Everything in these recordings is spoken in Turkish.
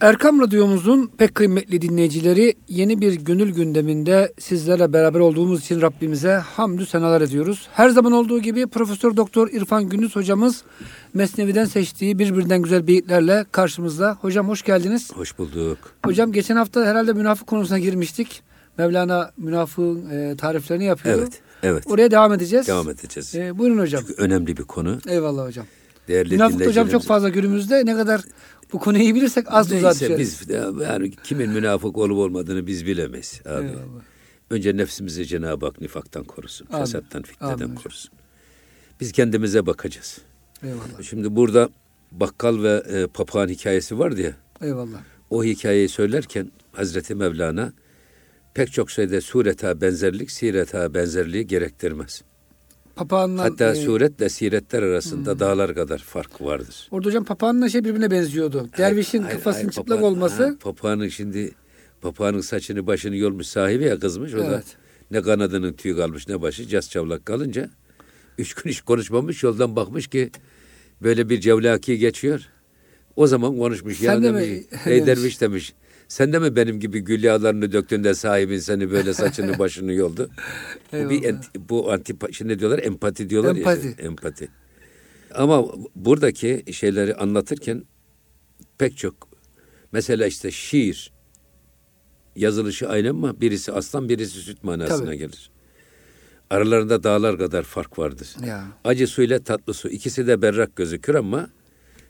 Erkam Radyomuzun pek kıymetli dinleyicileri yeni bir gönül gündeminde sizlerle beraber olduğumuz için Rabbimize hamdü senalar ediyoruz. Her zaman olduğu gibi Profesör Doktor İrfan Gündüz hocamız Mesnevi'den seçtiği birbirinden güzel beyitlerle karşımızda. Hocam hoş geldiniz. Hoş bulduk. Hocam geçen hafta herhalde münafık konusuna girmiştik. Mevlana münafığın e, tariflerini yapıyor. Evet, evet. Oraya devam edeceğiz. Devam edeceğiz. E, buyurun hocam. Çünkü önemli bir konu. Eyvallah hocam. Değerli Münafık hocam çok fazla günümüzde ne kadar bu konuyu iyi bilirsek az tuzağa düşeriz. biz yani kimin münafık olup olmadığını biz bilemeyiz abi. Eyvallah. Önce nefsimizi Cenab-ı Hak nifaktan korusun. Amin. Fesattan, fitneden Amin korusun. Biz kendimize bakacağız. Eyvallah. Şimdi burada bakkal ve e, papağan hikayesi vardı ya. Eyvallah. O hikayeyi söylerken Hazreti Mevlana pek çok şeyde sureta benzerlik, sireta benzerliği gerektirmez. Papağanla Hatta e, suretle siretler arasında dağlar kadar fark vardır. Orada hocam papağanla şey birbirine benziyordu. Dervişin Hayır, kafasının hayır, çıplak papağan- olması. ha, papağanın şimdi papağanın saçını başını yolmuş sahibi ya kızmış. O da Evet. ne kanadının tüyü kalmış ne başı cas çavlak kalınca üç gün hiç konuşmamış yoldan bakmış ki böyle bir cevlaki geçiyor. O zaman konuşmuş. Sen ya de mi- demiş, ey demiş. derviş demiş. Sen de mi benim gibi gül yağlarını döktün de sahibin seni böyle saçını başını yoldu? bu, bir ent- bu antipa, şimdi diyorlar empati diyorlar Empati. ya. Empati. Ama buradaki şeyleri anlatırken pek çok mesela işte şiir yazılışı aynı ama birisi aslan birisi süt manasına Tabii. gelir. Aralarında dağlar kadar fark vardır. Ya. Acı su ile tatlı su ikisi de berrak gözükür ama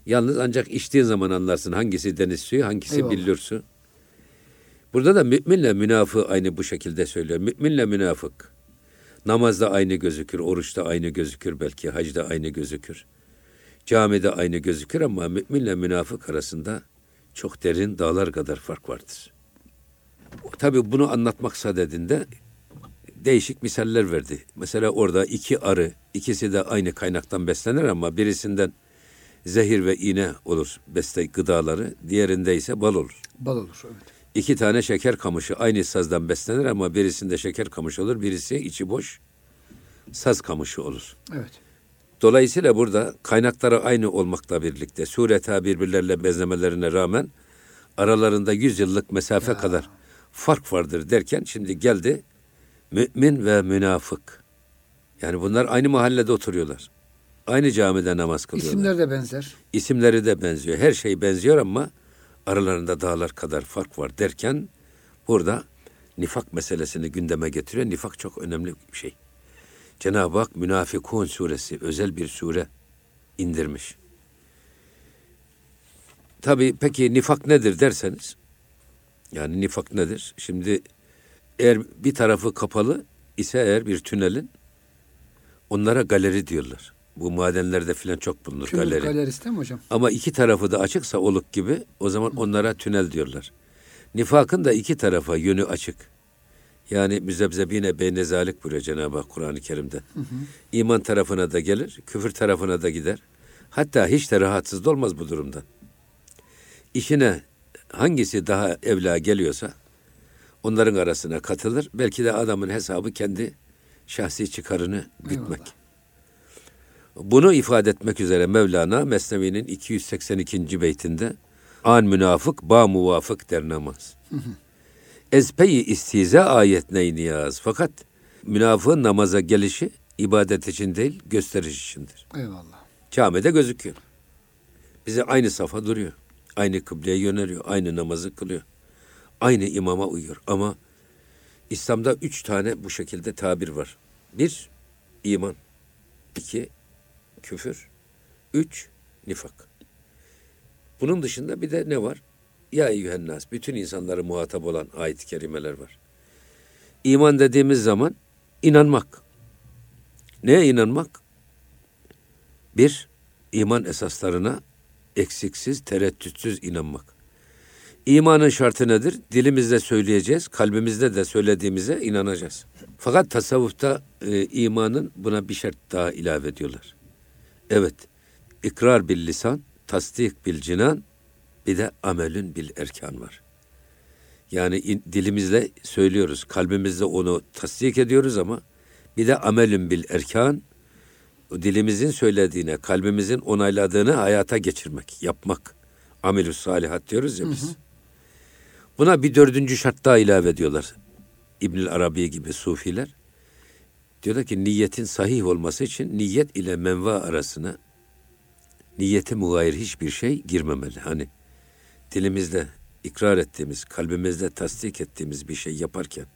yalnız ancak içtiğin zaman anlarsın hangisi deniz suyu hangisi Eyvallah. billur su. Burada da müminle münafığı aynı bu şekilde söylüyor. Müminle münafık namazda aynı gözükür, oruçta aynı gözükür belki, hacda aynı gözükür. Camide aynı gözükür ama müminle münafık arasında çok derin dağlar kadar fark vardır. Tabii bunu anlatmak sadedinde değişik misaller verdi. Mesela orada iki arı, ikisi de aynı kaynaktan beslenir ama birisinden zehir ve iğne olur beste gıdaları, diğerinde ise bal olur. Bal olur. Evet. İki tane şeker kamışı aynı sazdan beslenir ama birisinde şeker kamışı olur, birisi içi boş saz kamışı olur. Evet. Dolayısıyla burada kaynakları aynı olmakla birlikte sureta birbirlerle benzemelerine rağmen aralarında yüz yıllık mesafe kadar fark vardır derken şimdi geldi mümin ve münafık. Yani bunlar aynı mahallede oturuyorlar. Aynı camide namaz kılıyorlar. İsimler de benzer. İsimleri de benziyor. Her şey benziyor ama aralarında dağlar kadar fark var derken burada nifak meselesini gündeme getiriyor. Nifak çok önemli bir şey. Cenab-ı Hak Münafikun suresi özel bir sure indirmiş. Tabii peki nifak nedir derseniz yani nifak nedir? Şimdi eğer bir tarafı kapalı ise eğer bir tünelin onlara galeri diyorlar. Bu madenlerde filan çok bulunur Kümür galeri. galerisi değil mi hocam? Ama iki tarafı da açıksa oluk gibi o zaman onlara tünel diyorlar. Nifakın da iki tarafa yönü açık. Yani müzebzebine beynezalik buyuruyor Cenab-ı Hak Kur'an-ı Kerim'de. İman tarafına da gelir, küfür tarafına da gider. Hatta hiç de rahatsız da olmaz bu durumdan. İşine hangisi daha evla geliyorsa onların arasına katılır. Belki de adamın hesabı kendi şahsi çıkarını gütmek. Bunu ifade etmek üzere Mevlana Mesnevi'nin 282. beytinde an münafık ba muvafık der namaz. Ezpeyi istize ayet ney niyaz. Fakat münafığın namaza gelişi ibadet için değil gösteriş içindir. Eyvallah. Camide gözüküyor. Bize aynı safa duruyor. Aynı kıbleye yöneliyor. Aynı namazı kılıyor. Aynı imama uyuyor. Ama İslam'da üç tane bu şekilde tabir var. Bir, iman. iki küfür. Üç, nifak. Bunun dışında bir de ne var? Ya eyyühennas. Bütün insanları muhatap olan ayet-i kerimeler var. İman dediğimiz zaman inanmak. Neye inanmak? Bir, iman esaslarına eksiksiz, tereddütsüz inanmak. İmanın şartı nedir? Dilimizde söyleyeceğiz, kalbimizde de söylediğimize inanacağız. Fakat tasavvufta e, imanın buna bir şart daha ilave ediyorlar. Evet, ikrar bil lisan, tasdik bil cinan, bir de amelün bil erkan var. Yani in- dilimizle söylüyoruz, kalbimizde onu tasdik ediyoruz ama bir de amelün bil erkan, o dilimizin söylediğine, kalbimizin onayladığını hayata geçirmek, yapmak. Amelü salihat diyoruz ya biz. Buna bir dördüncü şart daha ilave ediyorlar. İbnül Arabi gibi sufiler. Diyorlar ki niyetin sahih olması için niyet ile menva arasına niyete mugayir hiçbir şey girmemeli. Hani dilimizde ikrar ettiğimiz, kalbimizde tasdik ettiğimiz bir şey yaparken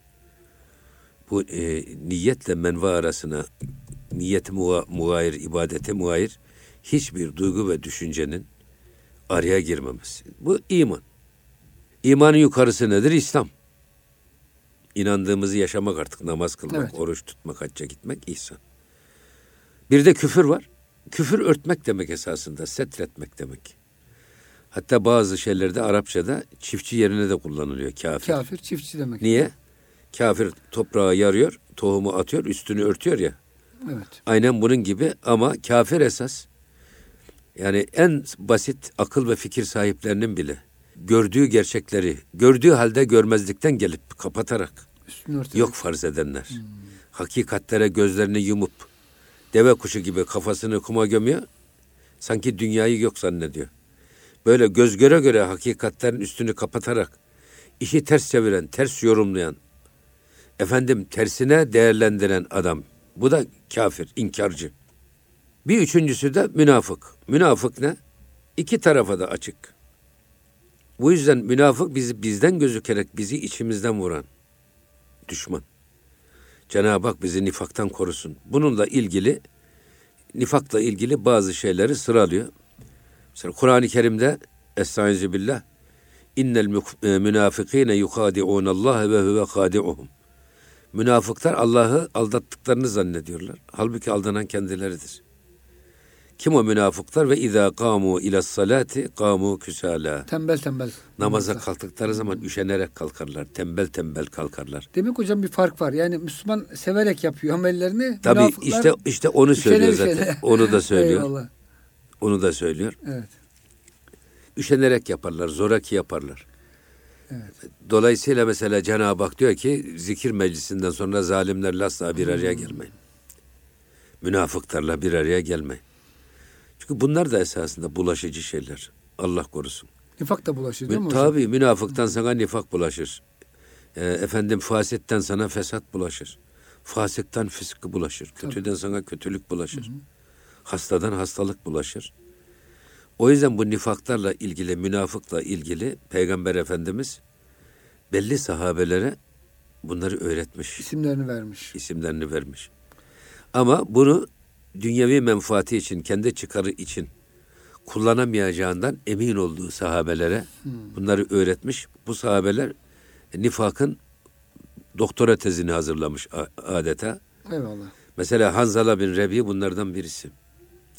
bu e, niyetle menva arasına niyeti muga, mugayir, ibadete mugayir hiçbir duygu ve düşüncenin araya girmemesi. Bu iman. İmanın yukarısı nedir? İslam. İnandığımızı yaşamak artık namaz kılmak, Evet. oruç tutmak, hacca gitmek ihsan. Bir de küfür var. Küfür örtmek demek esasında, setretmek demek. Hatta bazı şeylerde Arapçada çiftçi yerine de kullanılıyor kafir. Kafir çiftçi demek. Niye? Kafir toprağa yarıyor, tohumu atıyor, üstünü örtüyor ya. Evet. Aynen bunun gibi ama kafir esas yani en basit akıl ve fikir sahiplerinin bile gördüğü gerçekleri gördüğü halde görmezlikten gelip kapatarak yok farz edenler. Hakikatlere gözlerini yumup deve kuşu gibi kafasını kuma gömüyor. Sanki dünyayı yok zannediyor. Böyle göz göre göre hakikatlerin üstünü kapatarak işi ters çeviren, ters yorumlayan, efendim tersine değerlendiren adam. Bu da kafir, inkarcı. Bir üçüncüsü de münafık. Münafık ne? İki tarafa da açık. Bu yüzden münafık bizi bizden gözükerek bizi içimizden vuran düşman. Cenab-ı Hak bizi nifaktan korusun. Bununla ilgili nifakla ilgili bazı şeyleri sıralıyor. Mesela Kur'an-ı Kerim'de Estaizu billah innel e, münafikine yukadi'un Allah ve huve kadi'uhum. Münafıklar Allah'ı aldattıklarını zannediyorlar. Halbuki aldanan kendileridir. Kim o münafıklar ve izâ kâmû ila salati kâmû küsâlâ. Tembel tembel. Namaza kalktıkları zaman üşenerek kalkarlar. Tembel tembel kalkarlar. Demek hocam bir fark var. Yani Müslüman severek yapıyor amellerini. Tabii işte işte onu üşene söylüyor üşene. zaten. Onu da söylüyor. Eyvallah. Onu da söylüyor. Evet. Üşenerek yaparlar, zoraki yaparlar. Evet. Dolayısıyla mesela Cenab-ı Hak diyor ki zikir meclisinden sonra zalimlerle asla bir araya gelmeyin. Münafıklarla bir araya gelmeyin. Çünkü bunlar da esasında bulaşıcı şeyler. Allah korusun. Nifak da bulaşıyor değil mi hocam? Tabii münafıktan sana nifak bulaşır. Ee, efendim fasitten sana fesat bulaşır. Fasıktan fıskı bulaşır. Kötüden sana kötülük bulaşır. Hastadan hastalık bulaşır. O yüzden bu nifaklarla ilgili, münafıkla ilgili Peygamber Efendimiz belli sahabelere bunları öğretmiş, İsimlerini vermiş. isimlerini vermiş. Ama bunu dünyevi menfaati için, kendi çıkarı için kullanamayacağından emin olduğu sahabelere bunları öğretmiş. Bu sahabeler nifakın doktora tezini hazırlamış adeta. Eyvallah. Mesela Hanzala bin Rebi bunlardan birisi.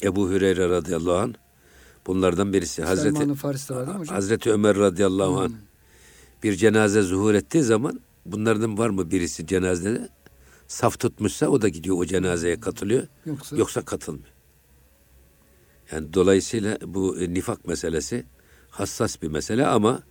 Ebu Hüreyre radıyallahu anh bunlardan birisi. Hazreti, var? Hazreti Ömer radıyallahu anh bir cenaze zuhur ettiği zaman bunlardan var mı birisi cenazede saf tutmuşsa o da gidiyor o cenazeye katılıyor. Yoksa, Yoksa katılmıyor. Yani dolayısıyla bu e, nifak meselesi hassas bir mesele ama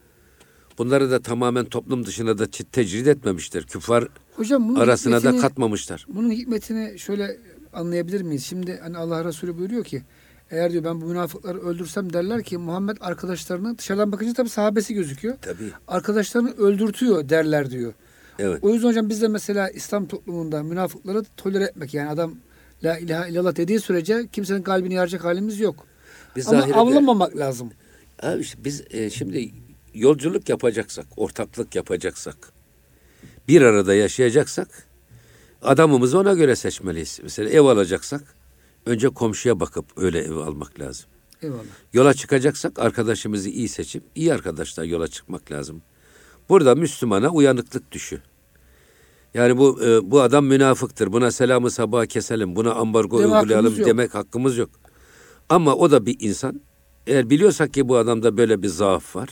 bunları da tamamen toplum dışına da tecrid etmemiştir. Küfar hocam bunun arasına da katmamışlar. Bunun hikmetini şöyle anlayabilir miyiz? Şimdi hani Allah Resulü buyuruyor ki eğer diyor ben bu münafıkları öldürsem derler ki Muhammed arkadaşlarını dışarıdan bakınca tabii sahabesi gözüküyor. Tabii. Arkadaşlarını öldürtüyor derler diyor. Evet. O yüzden hocam biz de mesela İslam toplumunda münafıkları tolere etmek yani adam la ilahe illallah dediği sürece kimsenin kalbini yaracak halimiz yok. Biz Ama zahirede- avlamamak lazım. Abi işte biz e, şimdi yolculuk yapacaksak, ortaklık yapacaksak, bir arada yaşayacaksak adamımızı ona göre seçmeliyiz. Mesela ev alacaksak önce komşuya bakıp öyle ev almak lazım. Eyvallah. Yola çıkacaksak arkadaşımızı iyi seçip iyi arkadaşlar yola çıkmak lazım. Burada Müslümana uyanıklık düşüyor. Yani bu e, bu adam münafıktır. Buna selamı sabaha keselim. Buna ambargo Deme uygulayalım yok. demek hakkımız yok. Ama o da bir insan. Eğer biliyorsak ki bu adamda böyle bir zaaf var.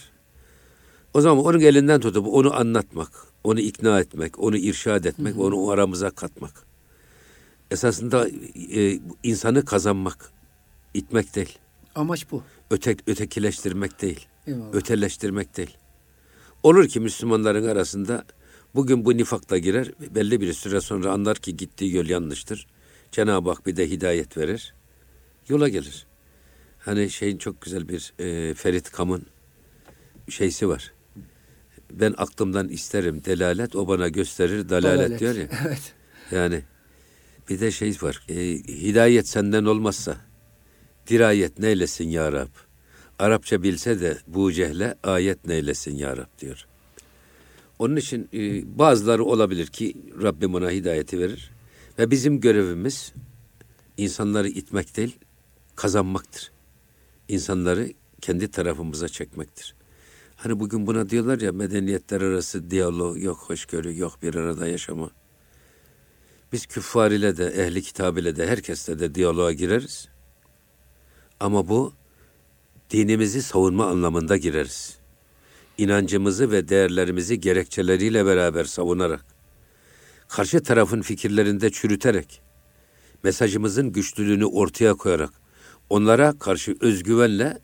O zaman onun elinden tutup onu anlatmak, onu ikna etmek, onu irşad etmek, onu aramıza katmak. Esasında e, insanı kazanmak, itmek değil Amaç bu. ötek, ötekileştirmek değil, Eyvallah. öteleştirmek değil. Olur ki Müslümanların arasında bugün bu nifakla girer, belli bir süre sonra anlar ki gittiği yol yanlıştır. Cenab-ı Hak bir de hidayet verir, yola gelir. Hani şeyin çok güzel bir e, Ferit Kam'ın şeysi var. Ben aklımdan isterim delalet, o bana gösterir dalalet, Dalalet. diyor ya. Evet. Yani bir de şey var. e, hidayet senden olmazsa dirayet neylesin ya Rab? Arapça bilse de bu cehle ayet neylesin ya Rab diyor. Onun için e, bazıları olabilir ki Rabbim ona hidayeti verir. Ve bizim görevimiz insanları itmek değil, kazanmaktır. İnsanları kendi tarafımıza çekmektir. Hani bugün buna diyorlar ya medeniyetler arası diyalog, yok hoşgörü, yok bir arada yaşama. Biz küffar ile de, ehli kitab ile de, herkesle de diyaloğa gireriz. Ama bu dinimizi savunma anlamında gireriz. İnancımızı ve değerlerimizi gerekçeleriyle beraber savunarak, karşı tarafın fikirlerinde çürüterek, mesajımızın güçlülüğünü ortaya koyarak, onlara karşı özgüvenle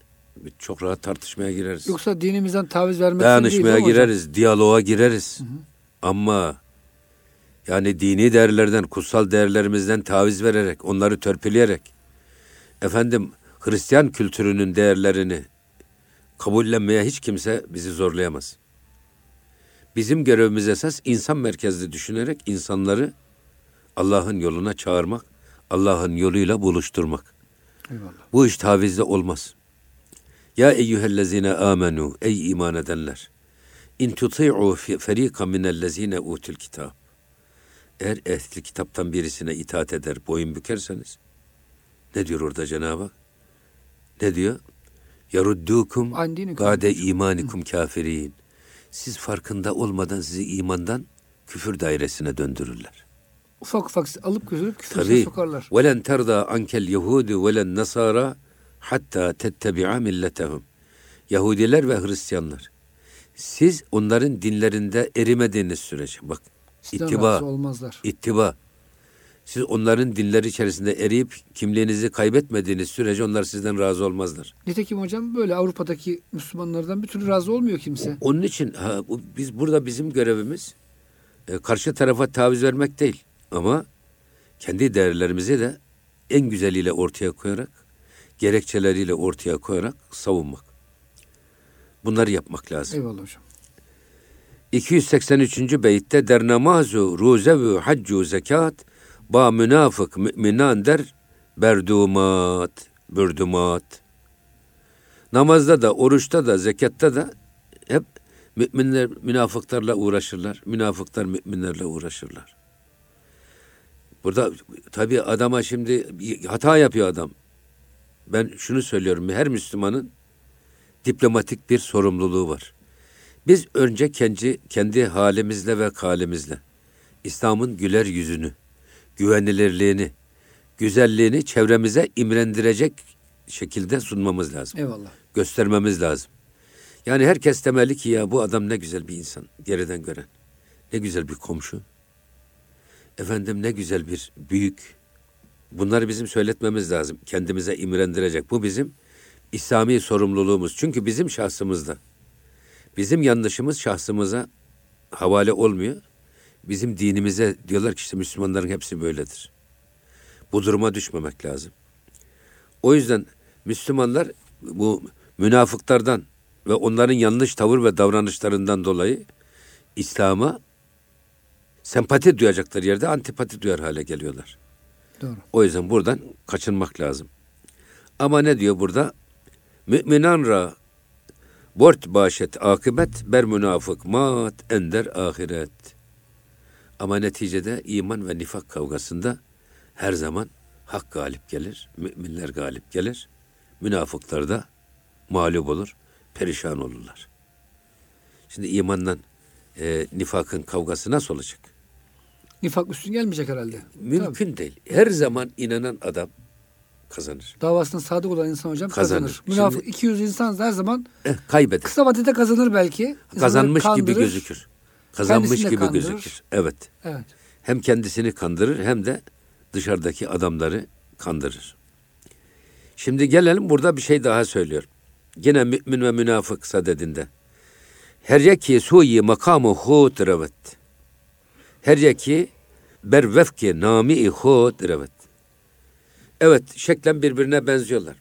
çok rahat tartışmaya gireriz. Yoksa dinimizden taviz vermek Dayanışmaya gireriz, diyaloğa gireriz. Ama yani dini değerlerden, kutsal değerlerimizden taviz vererek, onları törpüleyerek, efendim Hristiyan kültürünün değerlerini kabullenmeye hiç kimse bizi zorlayamaz. Bizim görevimiz esas insan merkezli düşünerek insanları Allah'ın yoluna çağırmak, Allah'ın yoluyla buluşturmak. Eyvallah. Bu iş tavizle olmaz. Ya eyyühellezine amenu ey iman edenler. İn tuti'u feriqan minellezine utul kitab. Eğer ehli kitaptan birisine itaat eder, boyun bükerseniz ne diyor orada Cenab-ı Hak? Ne diyor? Yaruddukum ba'de imanikum kafirin. Siz farkında olmadan sizi imandan küfür dairesine döndürürler. Ufak ufak alıp götürüp Tabii. sokarlar. Velen terda ankel yehudu velen nasara hatta tettebi'a milletehum. Yahudiler ve Hristiyanlar. Siz onların dinlerinde erimediğiniz sürece bak Sizden ittiba, olmazlar. ittiba. Siz onların dinleri içerisinde eriyip kimliğinizi kaybetmediğiniz sürece onlar sizden razı olmazlar. Nitekim hocam böyle Avrupa'daki Müslümanlardan bir türlü razı olmuyor kimse. Onun için ha, biz burada bizim görevimiz e, karşı tarafa taviz vermek değil ama kendi değerlerimizi de en güzeliyle ortaya koyarak, gerekçeleriyle ortaya koyarak savunmak. Bunları yapmak lazım. Eyvallah hocam. 283. beytte der namazu ruzevu haccu zekat ba münafık müminan der berdumat bürdumat. Namazda da, oruçta da, zekatta da hep müminler münafıklarla uğraşırlar. Münafıklar müminlerle uğraşırlar. Burada tabii adama şimdi hata yapıyor adam. Ben şunu söylüyorum. Her Müslümanın diplomatik bir sorumluluğu var. Biz önce kendi, kendi halimizle ve kalimizle İslam'ın güler yüzünü, güvenilirliğini, güzelliğini çevremize imrendirecek şekilde sunmamız lazım. Eyvallah. Göstermemiz lazım. Yani herkes demeli ki ya bu adam ne güzel bir insan geriden gören. Ne güzel bir komşu. Efendim ne güzel bir büyük. Bunları bizim söyletmemiz lazım. Kendimize imrendirecek. Bu bizim İslami sorumluluğumuz. Çünkü bizim şahsımızda. Bizim yanlışımız şahsımıza havale olmuyor. Bizim dinimize diyorlar ki işte Müslümanların hepsi böyledir. Bu duruma düşmemek lazım. O yüzden Müslümanlar bu münafıklardan ve onların yanlış tavır ve davranışlarından dolayı İslam'a sempati duyacakları yerde antipati duyar hale geliyorlar. Doğru. O yüzden buradan kaçınmak lazım. Ama ne diyor burada? Müminan ra bort başet akıbet ber münafık mat ender ahiret. Ama neticede iman ve nifak kavgasında her zaman hak galip gelir, müminler galip gelir. Münafıklar da mağlup olur, perişan olurlar. Şimdi imanla e, nifakın kavgası nasıl olacak? Nifak üstün gelmeyecek herhalde. Mümkün değil. Her zaman inanan adam kazanır. Davasına sadık olan insan hocam Kazanır. kazanır. Münafık Şimdi- 200 insan her zaman Eh, kaybeder. kısa vadede kazanır belki. İnsanları Kazanmış gibi kandırır. gözükür. Kazanmış Kendisini gibi kandırır. gözükür. Evet. Evet. Hem kendisini kandırır hem de dışarıdaki adamları kandırır. Şimdi gelelim burada bir şey daha söylüyor. Yine mümin ve münafık sadedinde. Her yeki suyi makamu hud revet. Her yeki ber vefki nami hud revet. Evet şeklen birbirine benziyorlar.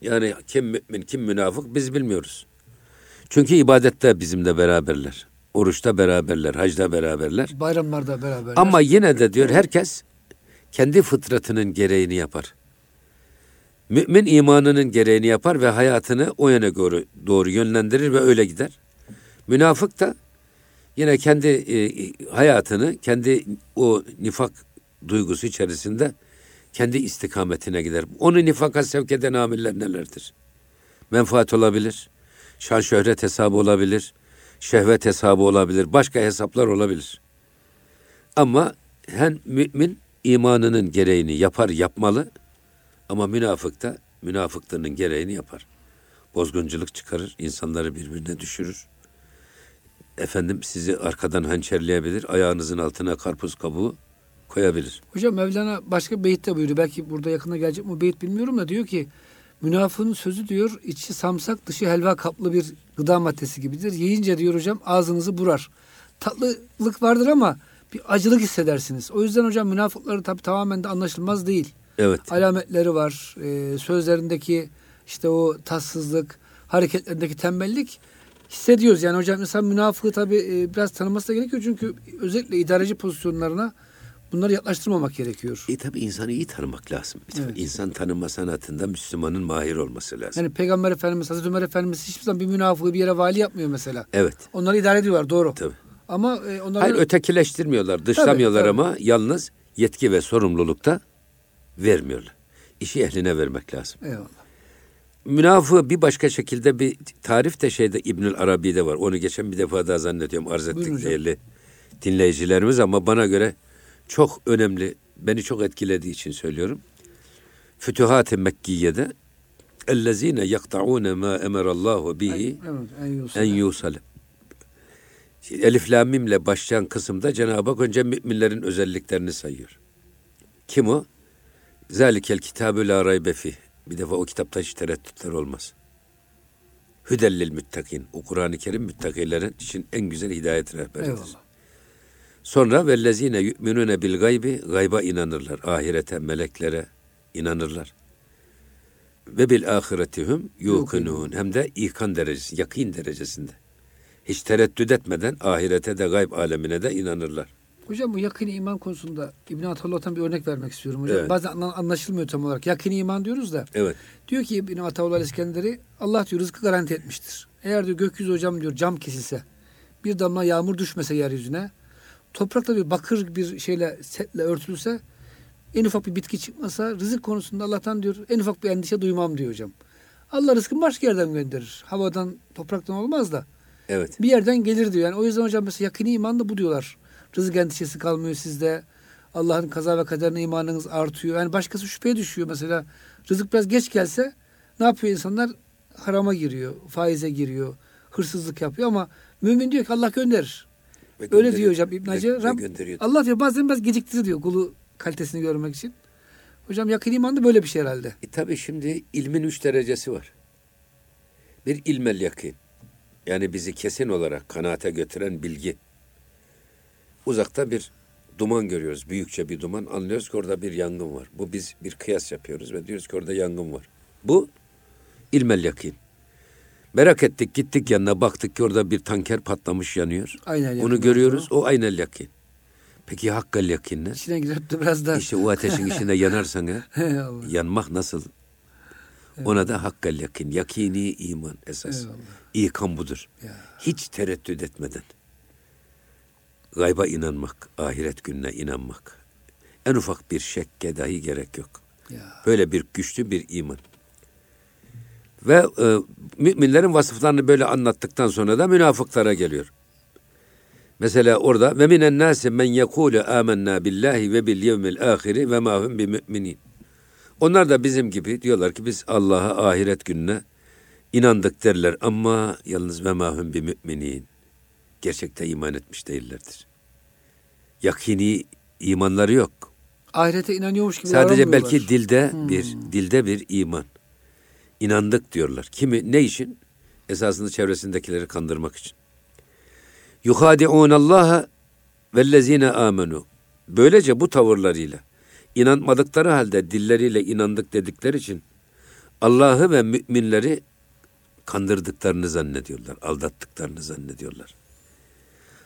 Yani kim mümin kim münafık biz bilmiyoruz. Çünkü ibadette bizimle beraberler. Oruçta beraberler, hacda beraberler. Bayramlarda beraber. Ama yine de diyor herkes kendi fıtratının gereğini yapar. Mümin imanının gereğini yapar ve hayatını o yöne doğru, doğru yönlendirir ve öyle gider. Münafık da yine kendi e, hayatını kendi o nifak duygusu içerisinde kendi istikametine gider. Onu nifaka sevk eden amiller nelerdir? Menfaat olabilir, şan şöhret hesabı olabilir, şehvet hesabı olabilir, başka hesaplar olabilir. Ama hem mümin imanının gereğini yapar, yapmalı ama münafık da münafıklığının gereğini yapar. Bozgunculuk çıkarır, insanları birbirine düşürür. Efendim sizi arkadan hançerleyebilir, ayağınızın altına karpuz kabuğu koyabilir. Hocam Mevlana başka beyitte buyuruyor. Belki burada yakında gelecek mi beyit bilmiyorum da diyor ki münafığın sözü diyor içi samsak dışı helva kaplı bir gıda maddesi gibidir. Yiyince diyor hocam ağzınızı burar. Tatlılık vardır ama bir acılık hissedersiniz. O yüzden hocam münafıkları tabi tamamen de anlaşılmaz değil. Evet. Alametleri var. Ee, sözlerindeki işte o tatsızlık, hareketlerindeki tembellik hissediyoruz. Yani hocam insan münafığı tabi e, biraz tanıması da gerekiyor. Çünkü özellikle idareci pozisyonlarına bunları yaklaştırmamak gerekiyor. E tabi insanı iyi tanımak lazım. Bir evet. İnsan tanıma sanatında Müslümanın mahir olması lazım. Yani Peygamber Efendimiz, Hazreti Ömer Efendimiz hiçbir zaman bir münafığı bir yere vali yapmıyor mesela. Evet. Onları idare ediyorlar doğru. Tabii. Ama e, onları... Hayır ötekileştirmiyorlar, dışlamıyorlar tabii, tabii. ama yalnız yetki ve sorumlulukta vermiyorlar. İşi ehline vermek lazım. Eyvallah. Münafığı bir başka şekilde bir tarif de şeyde İbnül Arabi'de var. Onu geçen bir defa daha zannediyorum arz ettik değerli dinleyicilerimiz ama bana göre çok önemli, beni çok etkilediği için söylüyorum. Fütuhat-ı Mekkiye'de ellezine yakta'une ma emerallahu bihi en yusale. Elif Lam başlayan kısımda Cenab-ı Hak önce müminlerin özelliklerini sayıyor. Kim o? Zalikel kitabü la raybe. Bir defa o kitapta hiç tereddütler olmaz. Hüdellil müttakin. O Kur'an-ı Kerim müttakilerin için en güzel hidayet rehberidir. Eyvallah. Sonra vellezine yu'minune bil gaybi gayba inanırlar. Ahirete, meleklere inanırlar. Ve bil ahiretihum yuqinun. Hem de ikan derecesi, yakin derecesinde. Hiç tereddüt etmeden ahirete de gayb alemine de inanırlar. Hocam bu yakın iman konusunda İbn Atavullah'tan bir örnek vermek istiyorum hocam. Evet. Bazen anlaşılmıyor tam olarak. Yakın iman diyoruz da. Evet. Diyor ki İbn Atavullah İskender'i Allah diyor rızkı garanti etmiştir. Eğer diyor gökyüzü hocam diyor cam kesilse bir damla yağmur düşmese yeryüzüne toprakta bir bakır bir şeyle setle örtülse en ufak bir bitki çıkmasa rızık konusunda Allah'tan diyor en ufak bir endişe duymam diyor hocam. Allah rızkını başka yerden gönderir. Havadan, topraktan olmaz da. Evet. Bir yerden gelir diyor. Yani o yüzden hocam mesela yakini iman da bu diyorlar. Rızık endişesi kalmıyor sizde. Allah'ın kaza ve kaderine imanınız artıyor. Yani başkası şüpheye düşüyor mesela. Rızık biraz geç gelse ne yapıyor insanlar? Harama giriyor, faize giriyor, hırsızlık yapıyor ama mümin diyor ki Allah gönderir. Öyle diyor hocam İbn Hacı. Allah diyor bazen biraz geciktirir diyor kulu kalitesini görmek için. Hocam yakın iman da böyle bir şey herhalde. E tabi şimdi ilmin üç derecesi var. Bir ilmel yakın. Yani bizi kesin olarak kanaate götüren bilgi. Uzakta bir duman görüyoruz. Büyükçe bir duman. Anlıyoruz ki orada bir yangın var. Bu biz bir kıyas yapıyoruz ve diyoruz ki orada yangın var. Bu ilmel yakin. Merak ettik gittik yanına baktık ki orada bir tanker patlamış yanıyor. Aynen Onu görüyoruz. O aynel yakin. Peki hakkal yakin ne? İçine girip de biraz da. İşte o ateşin içinde yanarsan ya. yanmak nasıl? Evet. Ona da hakkal yakin. Yakini iman esas. Eyvallah. İkan budur. Ya. Hiç tereddüt etmeden. Gayba inanmak, ahiret gününe inanmak. En ufak bir şekke dahi gerek yok. Ya. Böyle bir güçlü bir iman. Ve e, müminlerin vasıflarını böyle anlattıktan sonra da münafıklara geliyor. Mesela orada ve minen nasi men yekulu amennâ billahi ve bil yevmil ahiri ve ma hum bi müminin. Onlar da bizim gibi diyorlar ki biz Allah'a ahiret gününe inandık derler ama yalnız ve ma hum bi müminin. Gerçekte iman etmiş değillerdir. Yakini imanları yok. Ahirete inanıyormuş gibi Sadece belki dilde hmm. bir dilde bir iman inandık diyorlar. Kimi ne için? Esasında çevresindekileri kandırmak için. Yuhadi'un Allah'a vellezine amenu. Böylece bu tavırlarıyla inanmadıkları halde dilleriyle inandık dedikleri için Allah'ı ve müminleri kandırdıklarını zannediyorlar, aldattıklarını zannediyorlar.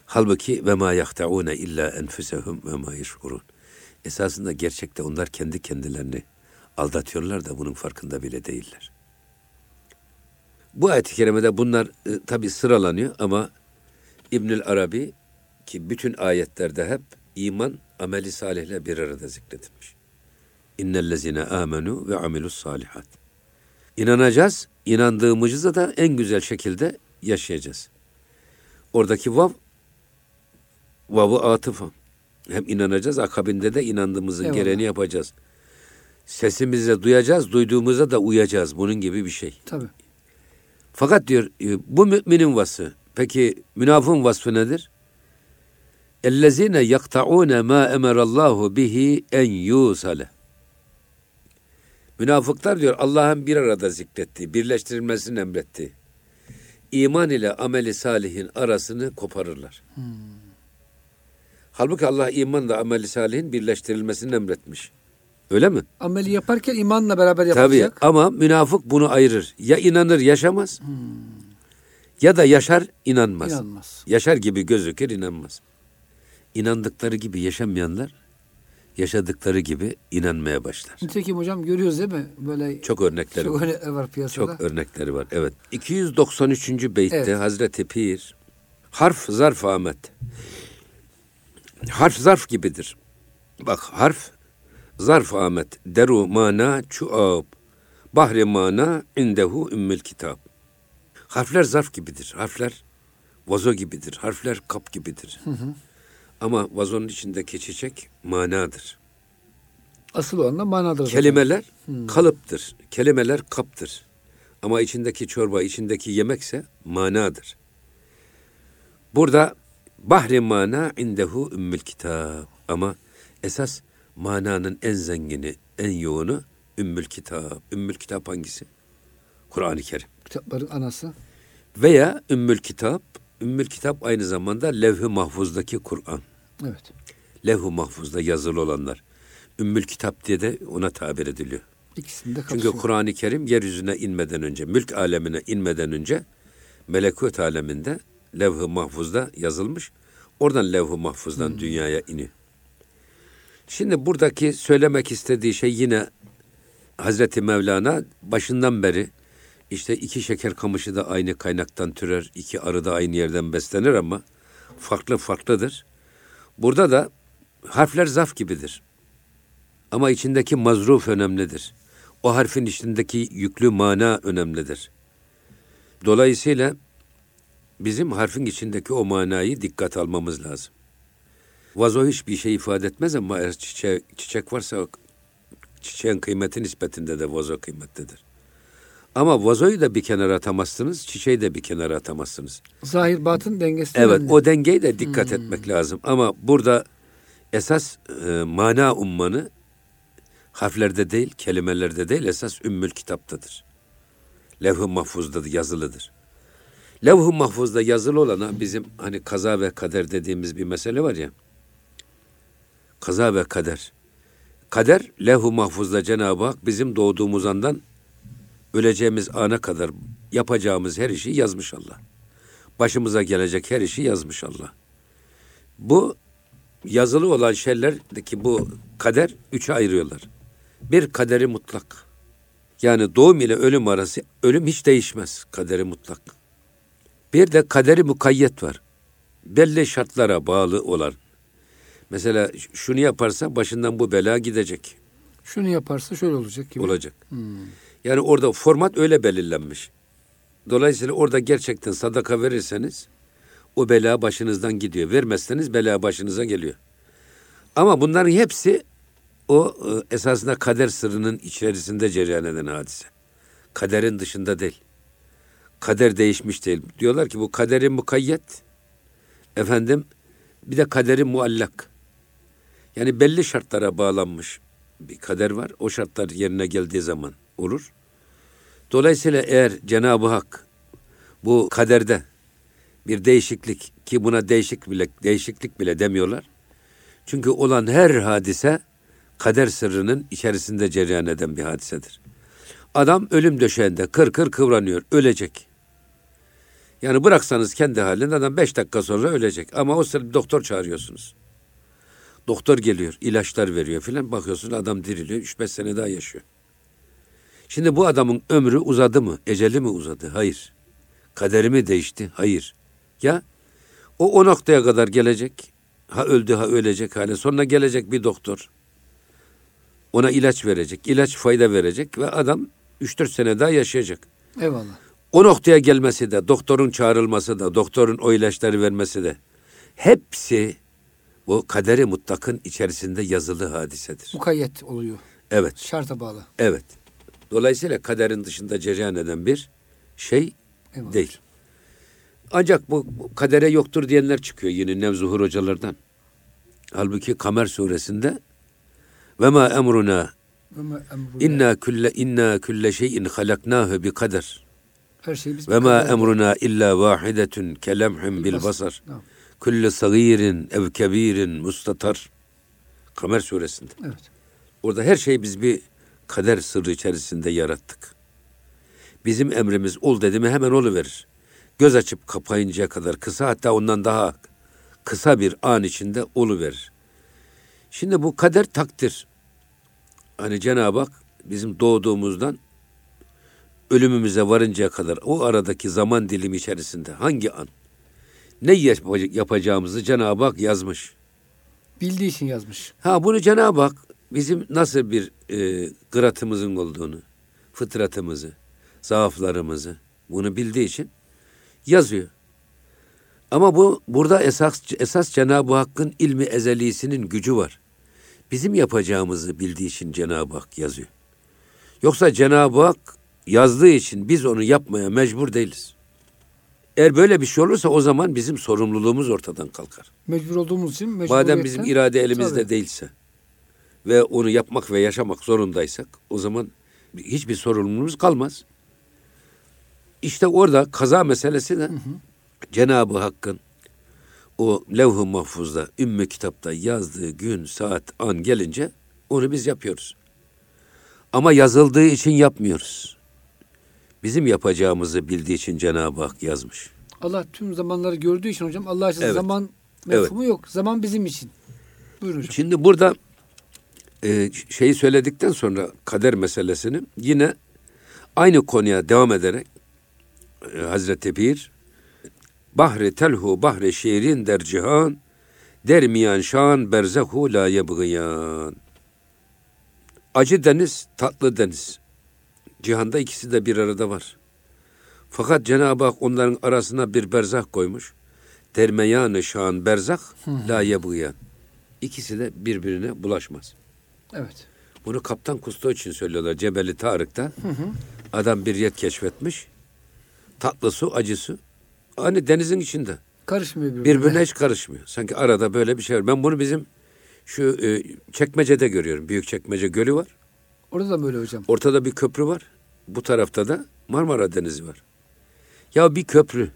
Halbuki ve ma yahtaune illa enfusehum ve ma yeşurun. Esasında gerçekte onlar kendi kendilerini aldatıyorlar da bunun farkında bile değiller. Bu ayet-i kerimede bunlar e, tabi sıralanıyor ama İbnül Arabi ki bütün ayetlerde hep iman ameli salihle bir arada zikredilmiş. İnnellezine amenu ve amilus salihat. İnanacağız, inandığımızı da en güzel şekilde yaşayacağız. Oradaki vav, vavı atıfa. Hem inanacağız, akabinde de inandığımızın Eyvallah. gereğini yapacağız. Sesimizi duyacağız, duyduğumuza da uyacağız. Bunun gibi bir şey. Tabii. Fakat diyor e, bu müminin vasfı. Peki münafığın vasfı nedir? Ellezine yakta'une ma emerallahu bihi en yusale. Münafıklar diyor Allah'ın bir arada zikrettiği, birleştirilmesini emretti. İman ile ameli salihin arasını koparırlar. Halbuki Allah imanla ameli salihin birleştirilmesini emretmiş. Öyle mi? Ameli yaparken imanla beraber Tabii yapacak. ama münafık bunu ayırır. Ya inanır yaşamaz ya da yaşar inanmaz. İnanmaz. Yaşar gibi gözükür inanmaz. İnandıkları gibi yaşamayanlar yaşadıkları gibi inanmaya başlar. Nitekim hocam görüyoruz değil mi? Böyle Çok örnekleri çok var. öyle var piyasada. Çok örnekleri var. Evet. 293. beytte Evet. Hazreti Pir harf zarf Ahmet. Harf zarf gibidir. Bak harf zarf Ahmet. Deru mana çuab. Bahri mana indehu ümmül kitap. Harfler zarf gibidir. Harfler vazo gibidir. Harfler kap gibidir. Ama vazonun içindeki çiçek manadır. Asıl olan da manadır. zaten. Kelimeler kalıptır. Kelimeler kaptır. Ama içindeki çorba, içindeki yemekse manadır. Burada bahri mana indehu ümmül kitap. Ama esas mananın en zengini, en yoğunu ümmül kitap. Ümmül kitap hangisi? Kur'an-ı Kerim. Kitapların anası. Veya ümmül kitap, ümmül kitap aynı zamanda levh-i mahfuzdaki Kur'an. Evet. Levh-i mahfuzda yazılı olanlar. Ümmül kitap diye de ona tabir ediliyor. İkisinde Çünkü. Kur'an-ı Kerim yeryüzüne inmeden önce, mülk alemine inmeden önce melekut aleminde levh-i mahfuzda yazılmış. Oradan levh-i mahfuzdan dünyaya iniyor. Şimdi buradaki söylemek istediği şey yine Hazreti Mevlana başından beri işte iki şeker kamışı da aynı kaynaktan türer, iki arı da aynı yerden beslenir ama farklı farklıdır. Burada da harfler zaf gibidir. Ama içindeki mazruf önemlidir. O harfin içindeki yüklü mana önemlidir. Dolayısıyla bizim harfin içindeki o manayı dikkat almamız lazım. Vazo hiçbir şey ifade etmez ama eğer çiçek, çiçek varsa çiçeğin kıymeti nispetinde de vazo kıymetlidir. Ama vazoyu da bir kenara atamazsınız, çiçeği de bir kenara atamazsınız. Zahir batın dengesi Evet önemli. o dengeyi de dikkat etmek lazım. Ama burada esas e, mana ummanı harflerde değil, kelimelerde değil, esas ümmül kitaptadır. Levh-i mahfuzda yazılıdır. Levh-i mahfuzda yazılı olana bizim hani kaza ve kader dediğimiz bir mesele var ya. Kaza ve kader. Kader levh-i mahfuzda Cenab-ı Hak bizim doğduğumuz andan öleceğimiz ana kadar yapacağımız her işi yazmış Allah. Başımıza gelecek her işi yazmış Allah. Bu yazılı olan şeylerdeki bu kader üçe ayırıyorlar. Bir kaderi mutlak. Yani doğum ile ölüm arası ölüm hiç değişmez kaderi mutlak. Bir de kaderi mukayyet var. Belli şartlara bağlı olan. Mesela şunu yaparsa başından bu bela gidecek, Şunu yaparsa şöyle olacak gibi. olacak. Yani orada format öyle belirlenmiş. Dolayısıyla orada gerçekten sadaka verirseniz o bela başınızdan gidiyor. Vermezseniz bela başınıza geliyor. Ama bunların hepsi o e, esasında kader sırrının içerisinde cereyan eden hadise. Kaderin dışında değil. Kader değişmiş değil. Diyorlar ki bu kaderin mukayyet efendim bir de kaderin muallak. Yani belli şartlara bağlanmış bir kader var. O şartlar yerine geldiği zaman olur. Dolayısıyla eğer Cenab-ı Hak bu kaderde bir değişiklik ki buna değişik bile değişiklik bile demiyorlar. Çünkü olan her hadise kader sırrının içerisinde cereyan eden bir hadisedir. Adam ölüm döşeğinde kır kır kıvranıyor, ölecek. Yani bıraksanız kendi halinde adam beş dakika sonra ölecek. Ama o sırada doktor çağırıyorsunuz. Doktor geliyor, ilaçlar veriyor filan. Bakıyorsun adam diriliyor, üç beş sene daha yaşıyor. Şimdi bu adamın ömrü uzadı mı? Eceli mi uzadı? Hayır. Kaderi mi değişti? Hayır. Ya o o noktaya kadar gelecek. Ha öldü ha ölecek hale. Sonra gelecek bir doktor. Ona ilaç verecek. ilaç fayda verecek ve adam 3-4 sene daha yaşayacak. Eyvallah. O noktaya gelmesi de, doktorun çağrılması da, doktorun o ilaçları vermesi de hepsi bu kaderi mutlakın içerisinde yazılı hadisedir. Mukayyet oluyor. Evet, Şarta bağlı. evet. Dolayısıyla kaderin dışında cereyan eden bir şey Eyvallah. değil. Ancak bu, bu kadere yoktur diyenler çıkıyor yine Nevzuhur hocalardan. Halbuki Kamer suresinde ve ma emruna inna külle inna külle şeyin halaknahu bi kader. Her şey biz Ve ma emruna illa vahidetun kelemhum bil basar. Tamam. Kullu sagirin ev kebirin mustatar. Kamer suresinde. Evet. Orada her şeyi biz bir kader sırrı içerisinde yarattık. Bizim emrimiz ol dedi mi hemen oluverir. Göz açıp kapayıncaya kadar kısa hatta ondan daha kısa bir an içinde oluverir. Şimdi bu kader takdir. Hani Cenab-ı Hak bizim doğduğumuzdan ölümümüze varıncaya kadar o aradaki zaman dilimi içerisinde hangi an ne yap- yapacağımızı Cenab-ı Hak yazmış. Bildiği için yazmış. Ha bunu Cenab-ı Hak bizim nasıl bir e, kıratımızın olduğunu, fıtratımızı, zaaflarımızı bunu bildiği için yazıyor. Ama bu burada esas esas Cenab-ı Hakk'ın ilmi ezelisinin gücü var. Bizim yapacağımızı bildiği için Cenab-ı Hak yazıyor. Yoksa Cenab-ı Hak yazdığı için biz onu yapmaya mecbur değiliz. Eğer böyle bir şey olursa o zaman bizim sorumluluğumuz ortadan kalkar. Mecbur olduğumuz için mecburiyetten. Madem bizim irade elimizde Tabii. değilse ve onu yapmak ve yaşamak zorundaysak o zaman hiçbir sorumluluğumuz kalmaz. İşte orada kaza meselesi de Cenab-ı Hakk'ın o levh-i mahfuzda, ümmü kitapta yazdığı gün, saat, an gelince onu biz yapıyoruz. Ama yazıldığı için yapmıyoruz. Bizim yapacağımızı bildiği için Cenab-ı Hak yazmış. Allah tüm zamanları gördüğü için hocam Allah için Evet. zaman mefhumu yok. Zaman bizim için. Buyurun hocam. Şimdi burada e, şeyi söyledikten sonra kader meselesini yine aynı konuya devam ederek e, Hazreti Pir Bahri telhu bahri şiirin der cihan dermiyan şan berzehu la yebgiyan Acı deniz, tatlı deniz. Cihanda ikisi de bir arada var. Fakat Cenab-ı Hak onların arasına bir berzah koymuş. Dermeyanı şan berzah la yebgiyan. İkisi de birbirine bulaşmaz. Evet. Bunu Kaptan Kusto için söylüyorlar Cebeli Tarık'ta. Adam bir yer keşfetmiş. Tatlı su, acı su. Hani denizin içinde. Karışmıyor birbirine. Birbirine hiç karışmıyor. Sanki arada böyle bir şey var. Ben bunu bizim şu e, çekmecede görüyorum. Büyük çekmece gölü var. Orada da böyle hocam. Ortada bir köprü var. Bu tarafta da Marmara Denizi var. Ya bir köprü.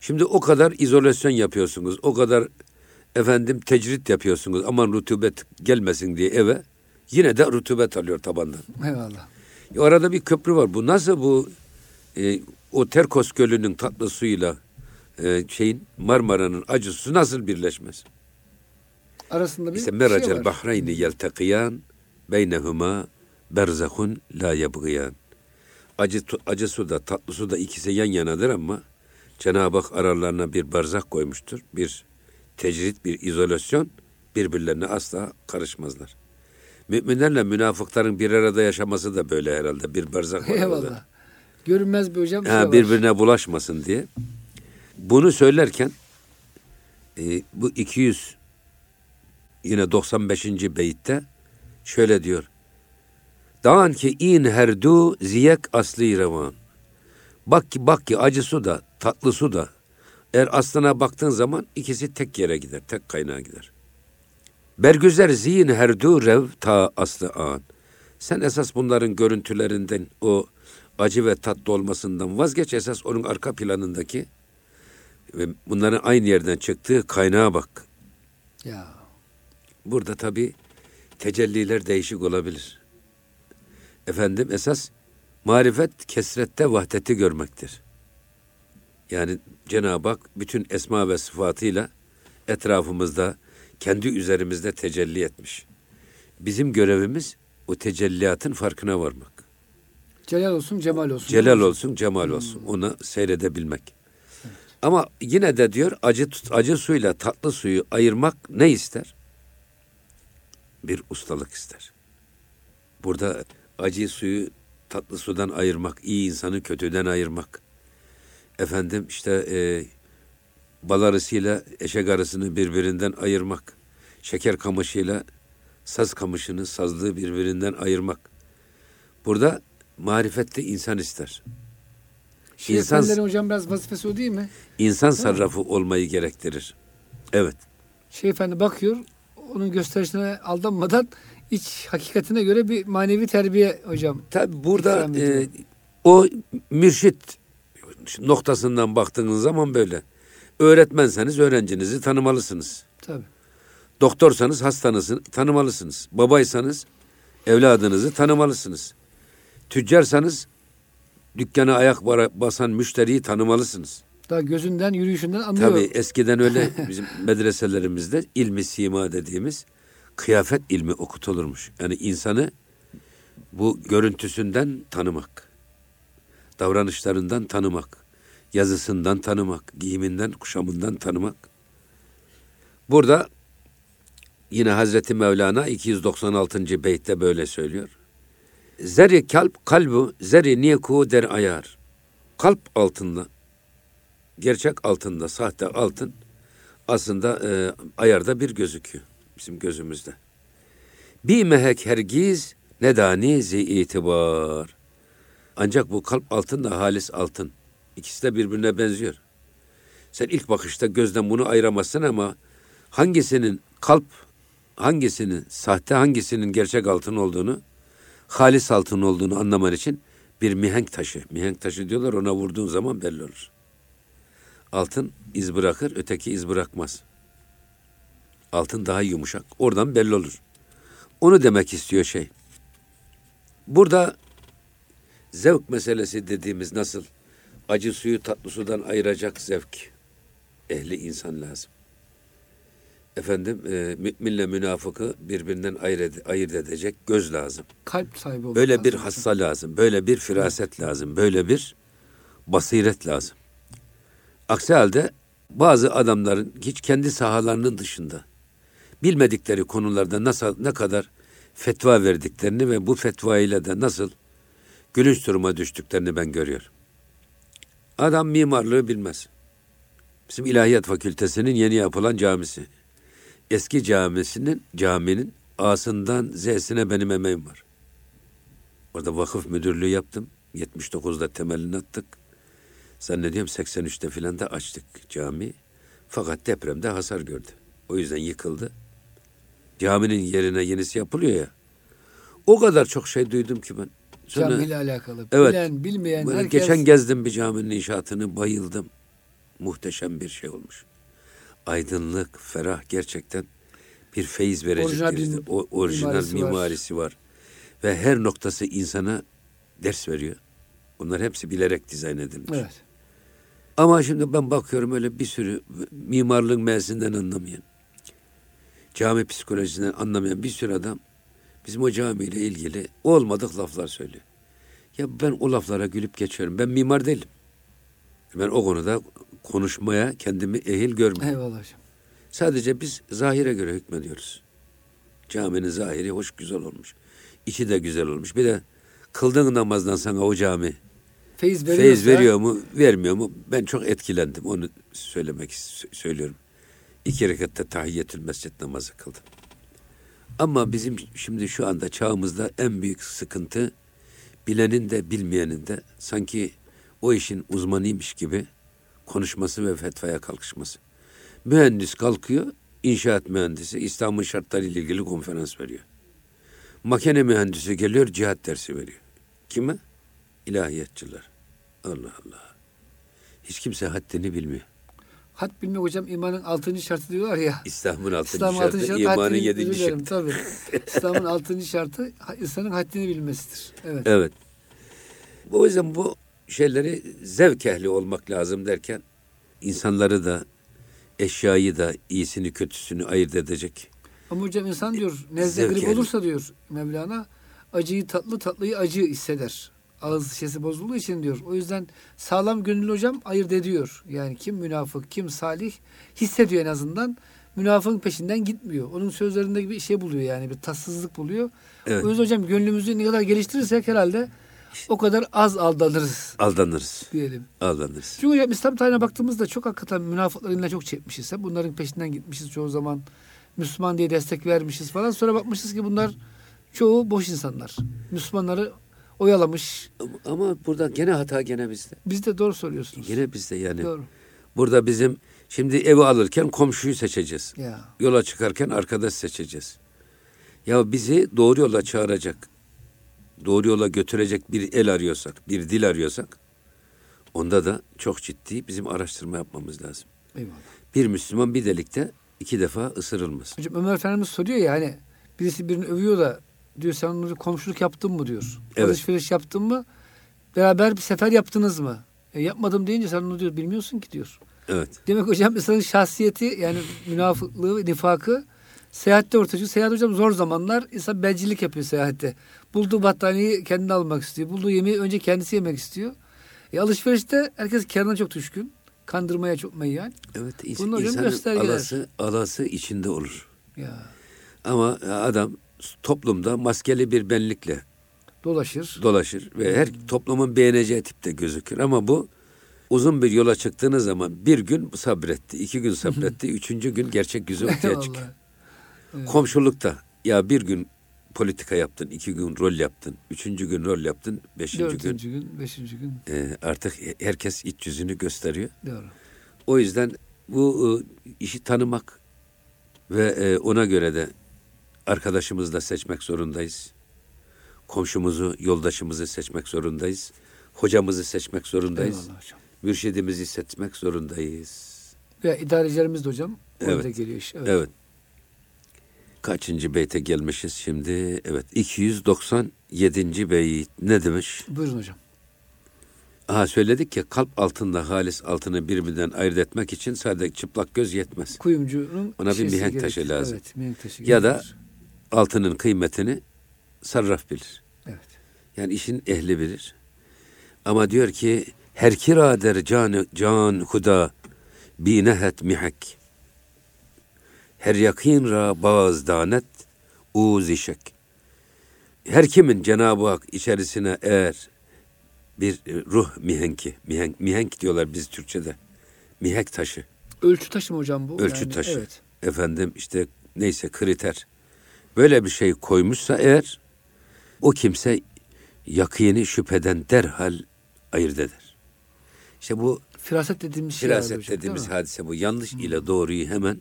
Şimdi o kadar izolasyon yapıyorsunuz. O kadar efendim tecrit yapıyorsunuz. Aman rutubet gelmesin diye eve. Yine de rutubet alıyor tabandan. Eyvallah. Ya arada bir köprü var. Bu nasıl bu e, o Terkos Gölü'nün tatlı suyuyla e, şeyin Marmara'nın acı suyu nasıl birleşmez? Arasında bir İşte şey meracel var. bahreyni yeltekiyan beynehuma berzahun la yebgiyan. Acı, acı su da tatlı su da ikisi yan yanadır ama Cenab-ı Hak aralarına bir berzah koymuştur. Bir tecrit, bir izolasyon birbirlerine asla karışmazlar. Müminlerle münafıkların bir arada yaşaması da böyle herhalde. Bir berzah var arada. Eyvallah. Görünmez bir hocam Ha, şey var. birbirine bulaşmasın diye. Bunu söylerken e, bu 200 yine 95. beyitte şöyle diyor. Dağın ki in herdu ziyek asli revan. Bak ki bak ki acı su da tatlı su da eğer aslına baktığın zaman ikisi tek yere gider, tek kaynağa gider. Bergüzer ziyin herdu rev ta aslı an. Sen esas bunların görüntülerinden o acı ve tatlı olmasından vazgeç esas onun arka planındaki ve bunların aynı yerden çıktığı kaynağa bak. Ya. Burada tabi tecelliler değişik olabilir. Efendim esas marifet kesrette vahdeti görmektir. Yani Cenab-ı Hak bütün esma ve sıfatıyla etrafımızda, kendi üzerimizde tecelli etmiş. Bizim görevimiz o tecelliyatın farkına varmak. Celal olsun, cemal olsun. Celal olsun, cemal olsun. Onu seyredebilmek. Ama yine de diyor acı tut- acı suyla tatlı suyu ayırmak ne ister? Bir ustalık ister. Burada acı suyu tatlı sudan ayırmak, iyi insanı kötüden ayırmak. Efendim işte e, bal arısıyla eşek arısını birbirinden ayırmak. Şeker kamışıyla saz kamışını, sazlığı birbirinden ayırmak. Burada marifetli insan ister. Şeyh İnsan- Efendilerin hocam biraz vazifesi o değil mi? İnsan sarrafı olmayı gerektirir. Evet. Şeyh Efendi bakıyor, onun gösterişine aldanmadan iç hakikatine göre bir manevi terbiye hocam. Tabi burada e, o mürşit noktasından baktığınız zaman böyle. Öğretmenseniz öğrencinizi tanımalısınız. Tabii. Doktorsanız hastanızı tanımalısınız. Babaysanız evladınızı tanımalısınız. Tüccarsanız dükkana ayak basan müşteriyi tanımalısınız. Daha gözünden, yürüyüşünden anlıyor. Tabii eskiden öyle bizim medreselerimizde ilmi sima dediğimiz kıyafet ilmi okutulurmuş. Yani insanı bu görüntüsünden tanımak, davranışlarından tanımak, yazısından tanımak, giyiminden, kuşamından tanımak. Burada yine Hazreti Mevlana 296. beytte böyle söylüyor. Zeri kalp kalbu zeri niyeku der ayar. Kalp altında gerçek altında, sahte altın aslında e, ayarda bir gözüküyor bizim gözümüzde. Bir mehek hergiz nedani zi itibar. Ancak bu kalp altın da halis altın. İkisi de birbirine benziyor. Sen ilk bakışta gözden bunu ayıramazsın ama hangisinin kalp, hangisinin sahte, hangisinin gerçek altın olduğunu, halis altın olduğunu anlaman için bir mihenk taşı. Mihenk taşı diyorlar ona vurduğun zaman belli olur. Altın iz bırakır, öteki iz bırakmaz. Altın daha yumuşak. Oradan belli olur. Onu demek istiyor şey. Burada zevk meselesi dediğimiz nasıl acı suyu tatlı sudan ayıracak zevk ehli insan lazım. Efendim e, müminle münafıkı birbirinden ayırt, ayırt edecek göz lazım. Kalp sahibi olmak Böyle bir hassa lazım, böyle bir firaset lazım, böyle bir basiret lazım. Aksi halde bazı adamların hiç kendi sahalarının dışında bilmedikleri konularda nasıl ne kadar fetva verdiklerini ve bu fetva ile de nasıl gülünç duruma düştüklerini ben görüyorum. Adam mimarlığı bilmez. Bizim İlahiyat Fakültesinin yeni yapılan camisi. Eski camisinin caminin A'sından Z'sine benim emeğim var. Orada vakıf müdürlüğü yaptım. 79'da temelini attık. Zannediyorum 83'te filan da açtık cami. Fakat depremde hasar gördü. O yüzden yıkıldı. Caminin yerine yenisi yapılıyor ya. O kadar çok şey duydum ki ben. Sonra- Camiyle alakalı. Evet. Bilen, bilmeyen herkes. Geçen gezdim bir caminin inşaatını bayıldım. Muhteşem bir şey olmuş. Aydınlık, ferah gerçekten bir feyiz verecek. Orijinal bir o, orijinal mimarisi var. mimarisi var. Ve her noktası insana ders veriyor. Bunlar hepsi bilerek dizayn edilmiş. Evet. Ama şimdi ben bakıyorum öyle bir sürü mimarlığın mevzinden anlamayan, cami psikolojisinden anlamayan bir sürü adam bizim o camiyle ilgili olmadık laflar söylüyor. Ya ben o laflara gülüp geçiyorum. Ben mimar değilim. Ben o konuda konuşmaya kendimi ehil görmüyorum. Eyvallah hocam. Sadece biz zahire göre hükmediyoruz. Caminin zahiri hoş güzel olmuş. İçi de güzel olmuş. Bir de kıldığın namazdan sana o cami Feyiz feyiz veriyor mu, vermiyor mu? Ben çok etkilendim. Onu söylemek sö- söylüyorum. İki rekatta tahiyyetül mescid namazı kıldım. Ama bizim şimdi şu anda çağımızda en büyük sıkıntı bilenin de bilmeyenin de sanki o işin uzmanıymış gibi konuşması ve fetvaya kalkışması. Mühendis kalkıyor, inşaat mühendisi İslam'ın şartları ile ilgili konferans veriyor. Makine mühendisi geliyor, cihat dersi veriyor. Kime? İlahiyatçılar. Allah Allah. Hiç kimse haddini bilmiyor. Had bilmek hocam imanın altıncı şartı diyorlar ya. İslam'ın altıncı İslam'ın şartı, altıncı şartı imanın haddini yedinci şartı. Tabii. İslam'ın altıncı şartı insanın haddini bilmesidir. Evet. Evet. O yüzden bu şeyleri zevk ehli olmak lazım derken insanları da eşyayı da iyisini kötüsünü ayırt edecek. Ama hocam insan diyor nezle Zevk grip olursa diyor Mevlana acıyı tatlı tatlıyı acı hisseder. Ağız şişesi bozulduğu için diyor. O yüzden sağlam gönüllü hocam ayırt ediyor. Yani kim münafık kim salih hissediyor en azından. Münafığın peşinden gitmiyor. Onun sözlerinde bir şey buluyor yani bir tatsızlık buluyor. Evet. O yüzden hocam gönlümüzü ne kadar geliştirirsek herhalde o kadar az aldanırız Aldanırız. diyelim. Aldanırız. Çünkü hocam İslam tarihine baktığımızda çok hakikaten münafıkların eline çok çekmişiz. Hep bunların peşinden gitmişiz çoğu zaman. Müslüman diye destek vermişiz falan. Sonra bakmışız ki bunlar çoğu boş insanlar. Müslümanları oyalamış. Ama- burada gene hata gene bizde. Biz de doğru söylüyorsunuz. Gene bizde yani. Doğru. Burada bizim şimdi evi alırken komşuyu seçeceğiz. Ya. Yola çıkarken arkadaş seçeceğiz. Ya bizi doğru yola çağıracak, doğru yola götürecek bir el arıyorsak, bir dil arıyorsak, onda da çok ciddi bizim araştırma yapmamız lazım. Eyvallah. Bir Müslüman bir delikte iki defa ısırılmaz. Hocam Ömer Efendimiz soruyor ya hani birisi birini övüyor da diyor sen onunla komşuluk yaptın mı diyor. Evet. Alışveriş yaptın mı? Beraber bir sefer yaptınız mı? E, yapmadım deyince sen onu diyor bilmiyorsun ki diyor. Evet. Demek hocam insanın şahsiyeti yani münafıklığı, nifakı seyahatte ortaya çıkıyor. Seyahat hocam zor zamanlar insan bencillik yapıyor seyahatte. Bulduğu battaniyeyi kendine almak istiyor. Bulduğu yemeği önce kendisi yemek istiyor. E, alışverişte herkes karına çok düşkün. Kandırmaya çok meyyan. Evet. hocam insanın göstergeler. alası, alası içinde olur. Ya Ama adam toplumda maskeli bir benlikle dolaşır. dolaşır ve her toplumun beğeneceği tipte gözükür. Ama bu uzun bir yola çıktığınız zaman bir gün sabretti, iki gün sabretti, üçüncü gün gerçek yüzü ortaya çıkıyor. Evet. Komşulukta ya bir gün politika yaptın, iki gün rol yaptın, üçüncü gün rol yaptın, beşinci gün Dördüncü gün, beşinci gün. e, artık herkes iç yüzünü gösteriyor. Doğru. O yüzden bu e, işi tanımak ve e, ona göre de arkadaşımızı da seçmek zorundayız. Komşumuzu, yoldaşımızı seçmek zorundayız. Hocamızı seçmek zorundayız. Eyvallah hocam. Mürşidimizi seçmek zorundayız. Ve idarecilerimiz de hocam Evet. geliyor iş. Evet. Evet. Kaçıncı beyte gelmişiz şimdi? Evet. 297. beyit ne demiş? Buyurun hocam. Aha söyledik ya kalp altında halis altını birbirinden ayırt etmek için sadece çıplak göz yetmez. Kuyumcunun Ona bir mihenk gerekir. taşı lazım. Evet, mihenk taşı Ya da gerekir. Altının kıymetini sarraf bilir. Evet. Yani işin ehli bilir. Ama diyor ki her kira der can, can huda binehet mihek. Her yakin ra baz danet uzişek. Her kimin Cenab-ı Hak içerisine eğer bir e, ruh mihenki, mihenk, mihenk diyorlar biz Türkçe'de. Mihenk taşı, Ölçü taşı mı hocam bu? ölçü Yani, taşı. Evet. Efendim işte neyse kriter. Böyle bir şey koymuşsa eğer o kimse yakini şüpheden derhal ayırt eder. İşte bu Firaset dediğimiz şey firaset hocam, dediğimiz hadise bu. Yanlış ile doğruyu hemen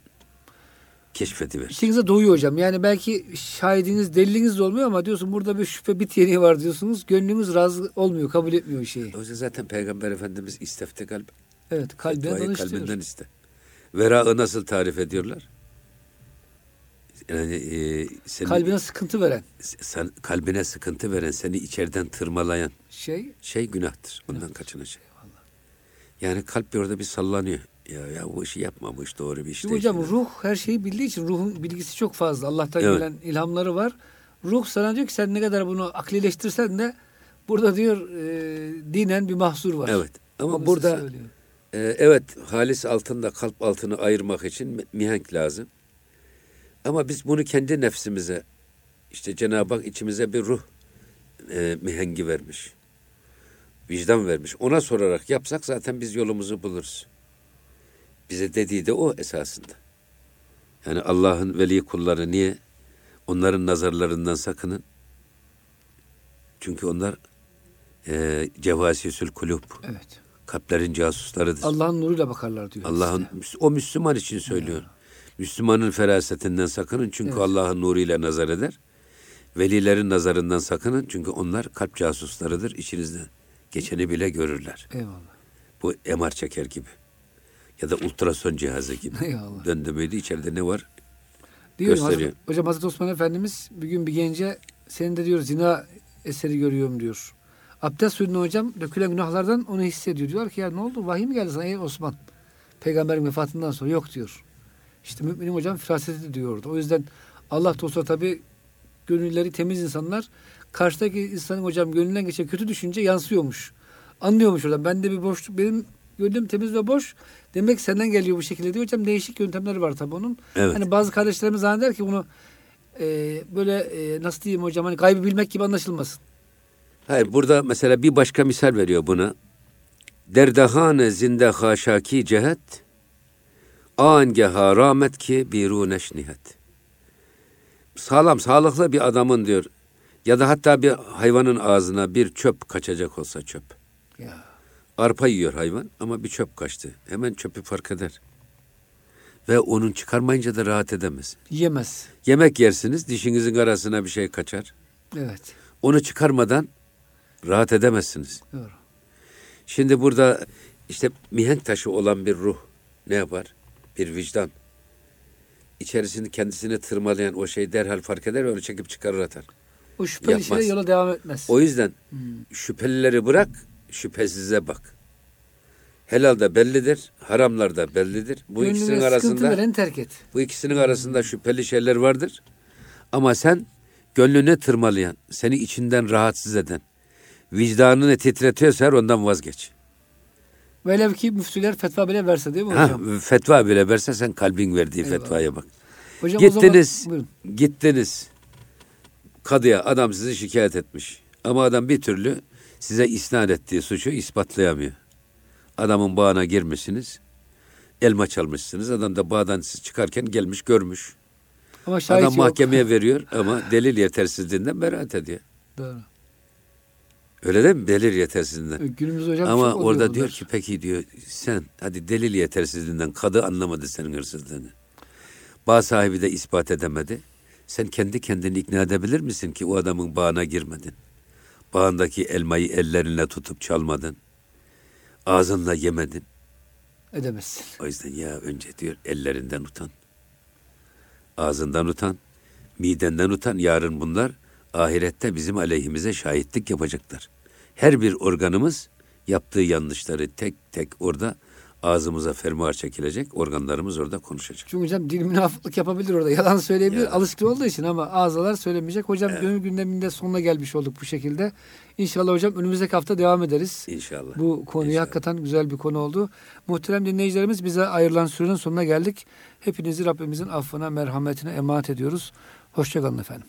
keşfediver. İçinize doğuyor hocam. Yani belki şahidiniz, deliliniz de olmuyor ama diyorsun burada bir şüphe bit yeniği var diyorsunuz. Gönlünüz razı olmuyor, kabul etmiyor şeyi. O yüzden zaten Peygamber Efendimiz istefte kalp. Evet, diyor. kalbinden iste. Verağı nasıl tarif ediyorlar? Yani e, senin, Kalbine sıkıntı veren sen, kalbine sıkıntı veren, seni içeriden tırmalayan şey. şey günahtır. Bundan kaçınacak. Yani kalp bir orada bir sallanıyor. Ya ya bu işi yapma bu iş doğru bir iş değil. hocam ruh her şeyi bildiği için ruhun bilgisi çok fazla. Allah'tan Evet. gelen ilhamları var. Ruh sana diyor ki sen ne kadar bunu aklileştirsen de burada diyor e, dinen bir mahsur var. Evet. Ama Onu burada söylüyor. e, evet halis altında kalp altını ayırmak için mi- mihenk lazım. Ama biz bunu kendi nefsimize işte Cenab-ı Hak içimize bir ruh e, mihengi vermiş. Vicdan vermiş. Ona sorarak yapsak zaten biz yolumuzu buluruz. Bize dediği de o esasında. Yani Allah'ın veli kulları niye? Onların nazarlarından sakının. Çünkü onlar e, cevasisül kulüp. Evet. Kalplerin casuslarıdır. Allah'ın nuruyla bakarlar diyor. Allah'ın o Müslüman için söylüyor. Müslümanın ferasetinden sakının çünkü Evet. Allah'ın nuruyla nazar eder. Velilerin nazarından sakının çünkü onlar kalp casuslarıdır. İçinizden geçeni bile görürler. Eyvallah. Bu MR çeker gibi. Ya da ultrason cihazı gibi. Eyvallah. Döndü müydü içeride ne var? Diyor Gösteriyor. Hazreti, hocam Hazreti Osman Efendimiz bir gün bir gence senin de diyor zina eseri görüyorum diyor. Abdest suyundan hocam dökülen günahlardan onu hissediyor. Diyorlar ki ya ne oldu? Vahiy mi geldi sana ey Osman? Peygamberin vefatından sonra yok diyor. İşte müminin hocam firaseti diyordu. O yüzden Allah dostu tabi gönülleri temiz insanlar karşıdaki insanın hocam gönlünden geçen kötü düşünce yansıyormuş. Anlıyormuş oradan. Ben de bir boşluk benim gönlüm temiz ve boş. Demek senden geliyor bu şekilde diyor. Hocam değişik yöntemleri var tabi onun. Evet. Hani bazı kardeşlerimiz zanneder ki bunu e, böyle e, nasıl diyeyim hocam hani kaybı bilmek gibi anlaşılmasın. Hayır burada mesela bir başka misal veriyor buna. Derdehane zinde haşaki cehet angeha rahmet ki biruneş nihet. Sağlam, sağlıklı bir adamın diyor ya da hatta bir hayvanın ağzına bir çöp kaçacak olsa çöp. Ya. Arpa yiyor hayvan ama bir çöp kaçtı. Hemen çöpü fark eder. Ve onun çıkarmayınca da rahat edemez. Yiyemez. Yemek yersiniz, dişinizin arasına bir şey kaçar. Evet. Onu çıkarmadan rahat edemezsiniz. Doğru. Şimdi burada işte mihenk taşı olan bir ruh ne yapar? Bir vicdan. İçerisinde kendisini tırmalayan o şey derhal fark eder ve onu çekip çıkarır atar. O şüpheli Yapmaz. şeyle yola devam etmez. O yüzden şüphelileri bırak, şüphesize bak. Helal da bellidir, haramlar da bellidir. Bu Gönlüne ikisinin arasında veren terk et. bu ikisinin arasında şüpheli şeyler vardır. Ama sen gönlüne tırmalayan, seni içinden rahatsız eden, vicdanını titretiyorsa ondan vazgeç. Velev ki müftüler fetva bile verse değil mi Ha, hocam? fetva bile verse sen kalbin verdiği Eyvallah. fetvaya bak. hocam gittiniz, zaman, buyurun. gittiniz. Kadıya adam sizi şikayet etmiş. Ama adam bir türlü size isnat ettiği suçu ispatlayamıyor. Adamın bağına girmişsiniz. Elma çalmışsınız. Adam da bağdan siz çıkarken gelmiş görmüş. Ama Adam yok. mahkemeye veriyor ama delil yetersizliğinden beraat ediyor. Doğru. Öyle değil mi? Delil yetersizliğinden. Günümüzde hocam Ama çok orada diyor ki peki diyor sen hadi delil yetersizliğinden kadı anlamadı senin hırsızlığını. Bağ sahibi de ispat edemedi. Sen kendi kendini ikna edebilir misin ki o adamın bağına girmedin? Bağındaki elmayı ellerinle tutup çalmadın. Ağzınla yemedin. edemezsin. O yüzden ya önce diyor ellerinden utan. Ağzından utan. Midenden utan. Yarın bunlar ahirette bizim aleyhimize şahitlik yapacaklar. Her bir organımız yaptığı yanlışları tek tek orada ağzımıza fermuar çekilecek. Organlarımız orada konuşacak. Çünkü hocam dil münafıklık yapabilir orada. Yalan söyleyebilir. Ya. Alışkın olduğu için ama ağzalar söylemeyecek. Hocam gönül gündeminde sonuna gelmiş olduk bu şekilde. İnşallah hocam önümüzdeki hafta devam ederiz. İnşallah. Bu konuya İnşallah. hakikaten güzel bir konu oldu. Muhterem dinleyicilerimiz bize ayrılan sürenin sonuna geldik. Hepinizi Rabbimizin affına, merhametine emanet ediyoruz. Hoşçakalın efendim.